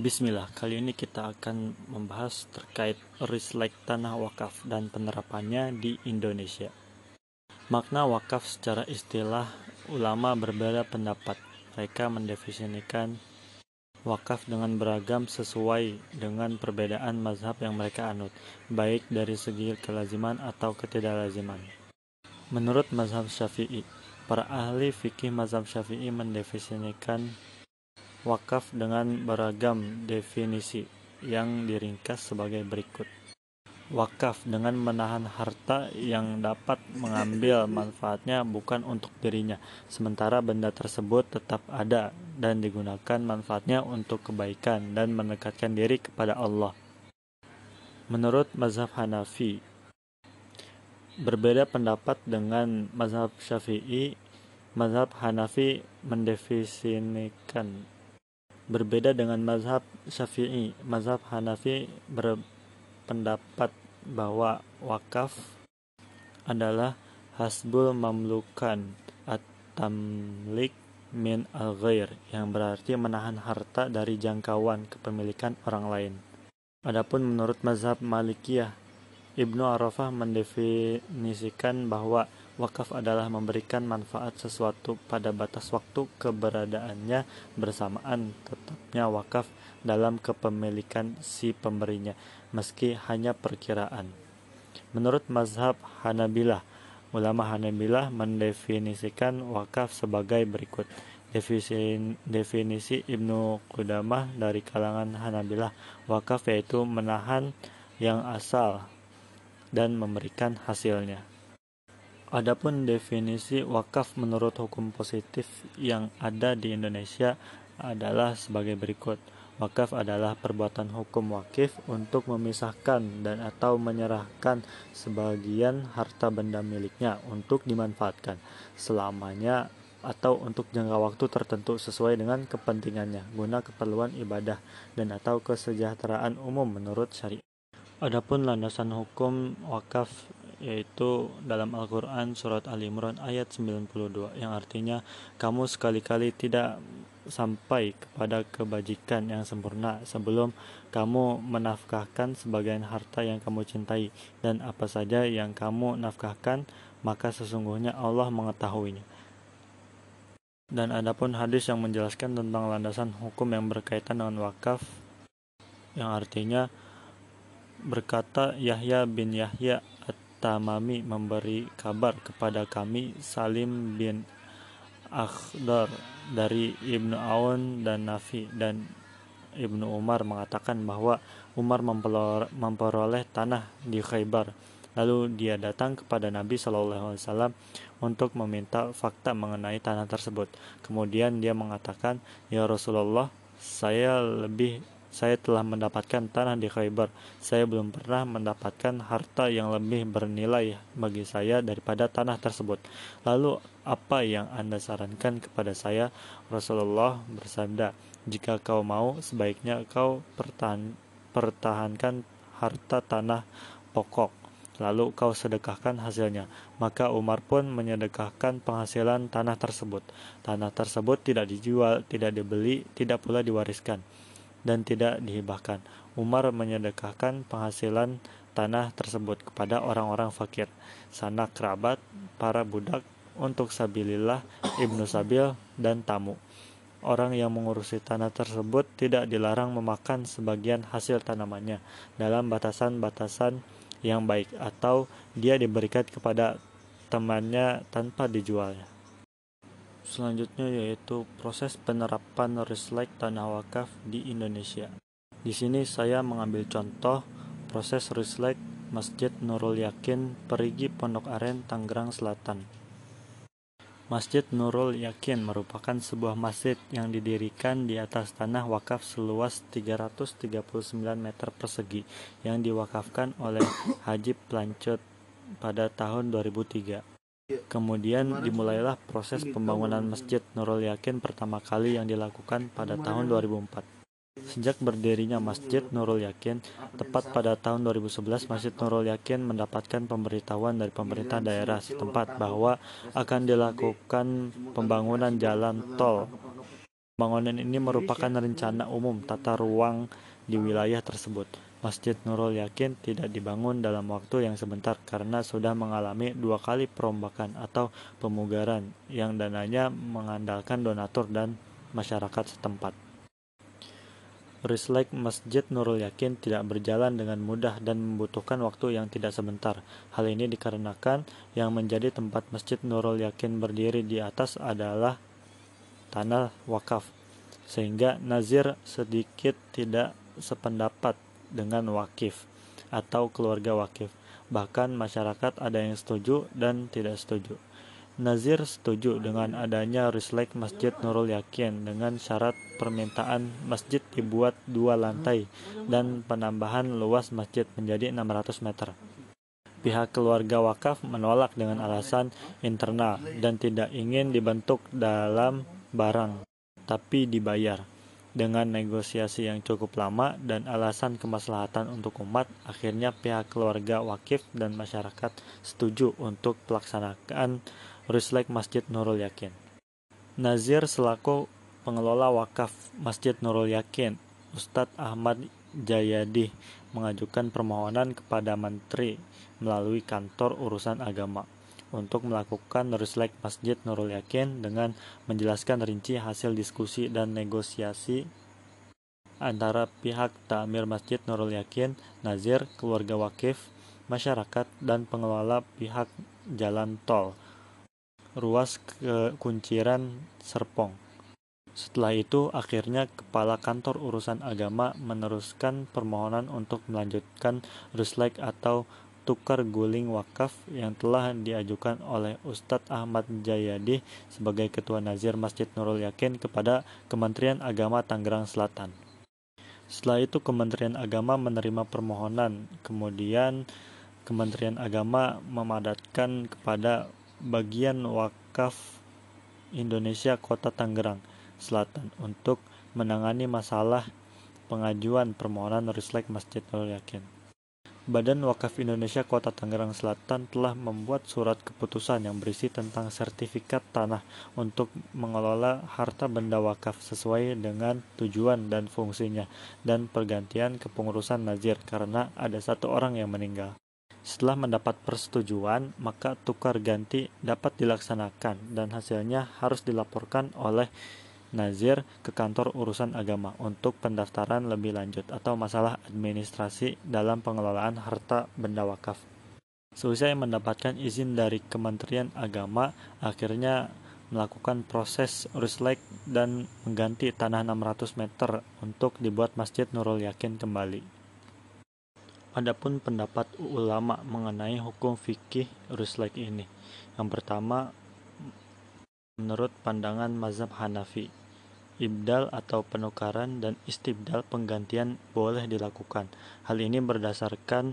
Bismillah, kali ini kita akan membahas terkait rislek tanah wakaf dan penerapannya di Indonesia. Makna wakaf secara istilah ulama berbeda pendapat. Mereka mendefinisikan wakaf dengan beragam sesuai dengan perbedaan mazhab yang mereka anut, baik dari segi kelaziman atau ketidaklaziman. Menurut mazhab Syafi'i, para ahli fikih mazhab Syafi'i mendefinisikan wakaf dengan beragam definisi yang diringkas sebagai berikut. Wakaf dengan menahan harta yang dapat mengambil manfaatnya bukan untuk dirinya, sementara benda tersebut tetap ada dan digunakan manfaatnya untuk kebaikan dan mendekatkan diri kepada Allah. Menurut mazhab Hanafi, berbeda pendapat dengan mazhab Syafi'i, mazhab Hanafi mendefinisikan Berbeda dengan mazhab Syafi'i, mazhab Hanafi berpendapat bahwa wakaf adalah hasbul mamlukan at-tamlik min al-ghair yang berarti menahan harta dari jangkauan kepemilikan orang lain. Adapun menurut mazhab Malikiyah, Ibnu Arafah mendefinisikan bahwa Wakaf adalah memberikan manfaat sesuatu pada batas waktu keberadaannya bersamaan tetapnya wakaf dalam kepemilikan si pemberinya, meski hanya perkiraan. Menurut mazhab Hanabilah, ulama Hanabilah mendefinisikan wakaf sebagai berikut. Definisi, definisi Ibnu Qudamah dari kalangan Hanabilah, wakaf yaitu menahan yang asal dan memberikan hasilnya. Adapun definisi wakaf menurut hukum positif yang ada di Indonesia adalah sebagai berikut. Wakaf adalah perbuatan hukum wakif untuk memisahkan dan atau menyerahkan sebagian harta benda miliknya untuk dimanfaatkan selamanya atau untuk jangka waktu tertentu sesuai dengan kepentingannya guna keperluan ibadah dan atau kesejahteraan umum menurut syariat. Adapun landasan hukum wakaf yaitu dalam Al-Quran surat Al Imran ayat 92 yang artinya kamu sekali-kali tidak sampai kepada kebajikan yang sempurna sebelum kamu menafkahkan sebagian harta yang kamu cintai dan apa saja yang kamu nafkahkan maka sesungguhnya Allah mengetahuinya. Dan adapun hadis yang menjelaskan tentang landasan hukum yang berkaitan dengan wakaf yang artinya berkata Yahya bin Yahya Tamami memberi kabar kepada kami Salim bin Akhdar dari Ibnu Aun dan Nafi dan Ibnu Umar mengatakan bahwa Umar memperoleh tanah di Khaybar. Lalu dia datang kepada Nabi Wasallam untuk meminta fakta mengenai tanah tersebut. Kemudian dia mengatakan, Ya Rasulullah, saya lebih saya telah mendapatkan tanah di Khaybar. Saya belum pernah mendapatkan harta yang lebih bernilai bagi saya daripada tanah tersebut. Lalu, apa yang Anda sarankan kepada saya? Rasulullah bersabda, "Jika kau mau, sebaiknya kau pertahan, pertahankan harta tanah pokok." lalu kau sedekahkan hasilnya. Maka Umar pun menyedekahkan penghasilan tanah tersebut. Tanah tersebut tidak dijual, tidak dibeli, tidak pula diwariskan dan tidak dihibahkan. Umar menyedekahkan penghasilan tanah tersebut kepada orang-orang fakir, sanak kerabat, para budak untuk sabilillah, ibnu sabil, dan tamu. Orang yang mengurusi tanah tersebut tidak dilarang memakan sebagian hasil tanamannya dalam batasan-batasan yang baik atau dia diberikan kepada temannya tanpa dijualnya. Selanjutnya yaitu proses penerapan rislek tanah wakaf di Indonesia. Di sini saya mengambil contoh proses rislek Masjid Nurul Yakin Perigi Pondok Aren Tangerang Selatan. Masjid Nurul Yakin merupakan sebuah masjid yang didirikan di atas tanah wakaf seluas 339 meter persegi yang diwakafkan oleh Haji Plancut pada tahun 2003. Kemudian dimulailah proses pembangunan Masjid Nurul Yakin pertama kali yang dilakukan pada tahun 2004. Sejak berdirinya Masjid Nurul Yakin, tepat pada tahun 2011 Masjid Nurul Yakin mendapatkan pemberitahuan dari pemerintah daerah setempat bahwa akan dilakukan pembangunan jalan tol. Bangunan ini merupakan rencana umum tata ruang di wilayah tersebut. Masjid Nurul Yakin tidak dibangun dalam waktu yang sebentar karena sudah mengalami dua kali perombakan atau pemugaran yang dananya mengandalkan donatur dan masyarakat setempat. Rislek Masjid Nurul Yakin tidak berjalan dengan mudah dan membutuhkan waktu yang tidak sebentar. Hal ini dikarenakan yang menjadi tempat Masjid Nurul Yakin berdiri di atas adalah tanah wakaf, sehingga Nazir sedikit tidak sependapat dengan wakif atau keluarga wakif. Bahkan masyarakat ada yang setuju dan tidak setuju. Nazir setuju dengan adanya Rislek Masjid Nurul Yakin dengan syarat permintaan masjid dibuat dua lantai dan penambahan luas masjid menjadi 600 meter. Pihak keluarga wakaf menolak dengan alasan internal dan tidak ingin dibentuk dalam barang, tapi dibayar. Dengan negosiasi yang cukup lama dan alasan kemaslahatan untuk umat, akhirnya pihak keluarga wakif dan masyarakat setuju untuk pelaksanaan Rislek Masjid Nurul Yakin. Nazir selaku pengelola wakaf Masjid Nurul Yakin, Ustadz Ahmad Jayadi mengajukan permohonan kepada Menteri melalui kantor urusan agama untuk melakukan Rislek Masjid Nurul Yakin dengan menjelaskan rinci hasil diskusi dan negosiasi antara pihak Tamir Masjid Nurul Yakin, Nazir, keluarga wakif, masyarakat, dan pengelola pihak jalan tol ruas ke kunciran Serpong. Setelah itu, akhirnya Kepala Kantor Urusan Agama meneruskan permohonan untuk melanjutkan Ruslek atau tukar guling wakaf yang telah diajukan oleh Ustadz Ahmad Jayadi sebagai Ketua Nazir Masjid Nurul Yakin kepada Kementerian Agama Tangerang Selatan. Setelah itu Kementerian Agama menerima permohonan, kemudian Kementerian Agama memadatkan kepada bagian wakaf Indonesia Kota Tangerang Selatan untuk menangani masalah pengajuan permohonan Rislek Masjid Nurul Yakin. Badan Wakaf Indonesia Kota Tangerang Selatan telah membuat surat keputusan yang berisi tentang sertifikat tanah untuk mengelola harta benda wakaf sesuai dengan tujuan dan fungsinya dan pergantian kepengurusan nazir karena ada satu orang yang meninggal. Setelah mendapat persetujuan, maka tukar ganti dapat dilaksanakan dan hasilnya harus dilaporkan oleh Nazir ke kantor urusan agama untuk pendaftaran lebih lanjut atau masalah administrasi dalam pengelolaan harta benda wakaf. Seusai mendapatkan izin dari Kementerian Agama, akhirnya melakukan proses ruslek dan mengganti tanah 600 meter untuk dibuat Masjid Nurul Yakin kembali. Adapun pendapat ulama mengenai hukum fikih ruslek ini. Yang pertama, menurut pandangan mazhab Hanafi, Ibdal atau penukaran dan istibdal penggantian boleh dilakukan. Hal ini berdasarkan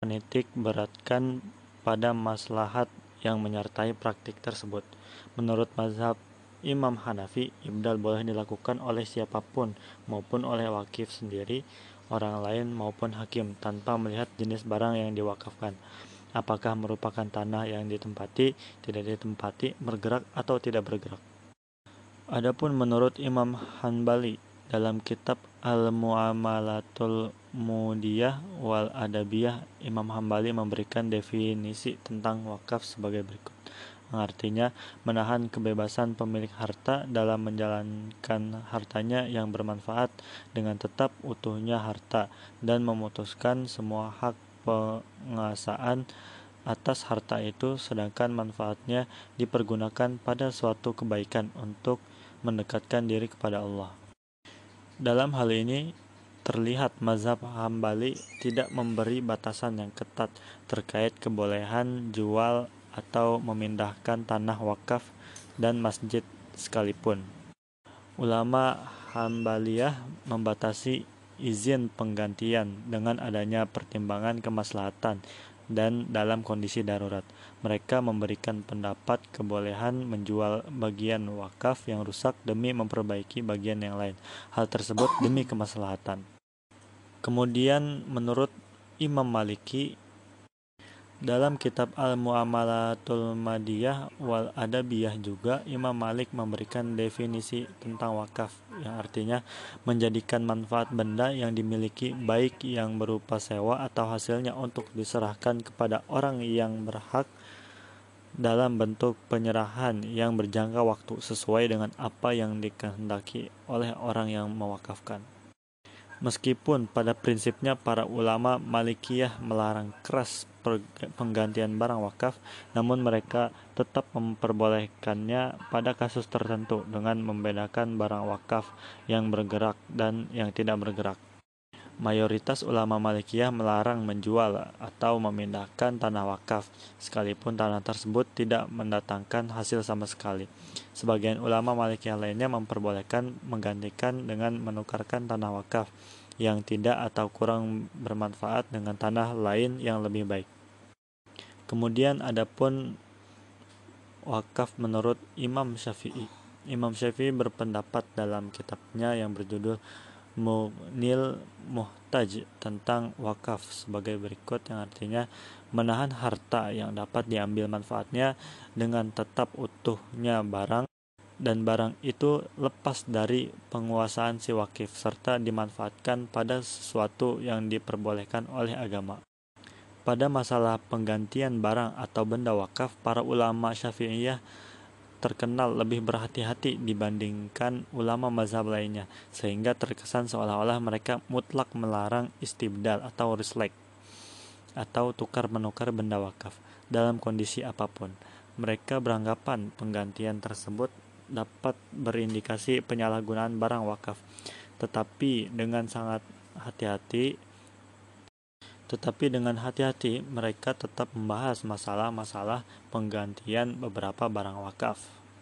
menitik beratkan pada maslahat yang menyertai praktik tersebut. Menurut mazhab Imam Hanafi, ibdal boleh dilakukan oleh siapa pun maupun oleh wakif sendiri, orang lain maupun hakim tanpa melihat jenis barang yang diwakafkan. Apakah merupakan tanah yang ditempati, tidak ditempati, bergerak atau tidak bergerak. Adapun menurut Imam Hanbali dalam kitab Al-Mu'amalatul Mudiyah wal Adabiyah, Imam Hanbali memberikan definisi tentang wakaf sebagai berikut. Artinya, menahan kebebasan pemilik harta dalam menjalankan hartanya yang bermanfaat dengan tetap utuhnya harta dan memutuskan semua hak pengasaan atas harta itu sedangkan manfaatnya dipergunakan pada suatu kebaikan untuk mendekatkan diri kepada Allah. Dalam hal ini, terlihat mazhab Hambali tidak memberi batasan yang ketat terkait kebolehan jual atau memindahkan tanah wakaf dan masjid sekalipun. Ulama Hambaliyah membatasi izin penggantian dengan adanya pertimbangan kemaslahatan dan dalam kondisi darurat. Mereka memberikan pendapat kebolehan menjual bagian wakaf yang rusak demi memperbaiki bagian yang lain. Hal tersebut demi kemaslahatan. Kemudian menurut Imam Maliki Dalam kitab Al-Mu'amalatul Madiyah wal Adabiyah juga Imam Malik memberikan definisi tentang wakaf yang artinya menjadikan manfaat benda yang dimiliki baik yang berupa sewa atau hasilnya untuk diserahkan kepada orang yang berhak dalam bentuk penyerahan yang berjangka waktu sesuai dengan apa yang dikehendaki oleh orang yang mewakafkan. Meskipun pada prinsipnya para ulama Malikiyah melarang keras penggantian barang wakaf, namun mereka tetap memperbolehkannya pada kasus tertentu dengan membedakan barang wakaf yang bergerak dan yang tidak bergerak. Mayoritas ulama Malikiyah melarang menjual atau memindahkan tanah wakaf, sekalipun tanah tersebut tidak mendatangkan hasil sama sekali. Sebagian ulama Malikiyah lainnya memperbolehkan menggantikan dengan menukarkan tanah wakaf yang tidak atau kurang bermanfaat dengan tanah lain yang lebih baik. Kemudian adapun wakaf menurut Imam Syafi'i. Imam Syafi'i berpendapat dalam kitabnya yang berjudul Munil Muhtaj tentang wakaf sebagai berikut yang artinya menahan harta yang dapat diambil manfaatnya dengan tetap utuhnya barang dan barang itu lepas dari penguasaan si wakif serta dimanfaatkan pada sesuatu yang diperbolehkan oleh agama. Pada masalah penggantian barang atau benda wakaf, para ulama Syafi'iyah terkenal lebih berhati-hati dibandingkan ulama mazhab lainnya, sehingga terkesan seolah-olah mereka mutlak melarang istibdal atau rislek atau tukar-menukar benda wakaf dalam kondisi apa pun. Mereka beranggapan penggantian tersebut dapat berindikasi penyalahgunaan barang wakaf, tetapi dengan sangat hati-hati tetapi dengan hati-hati mereka tetap membahas masalah-masalah penggantian beberapa barang wakaf.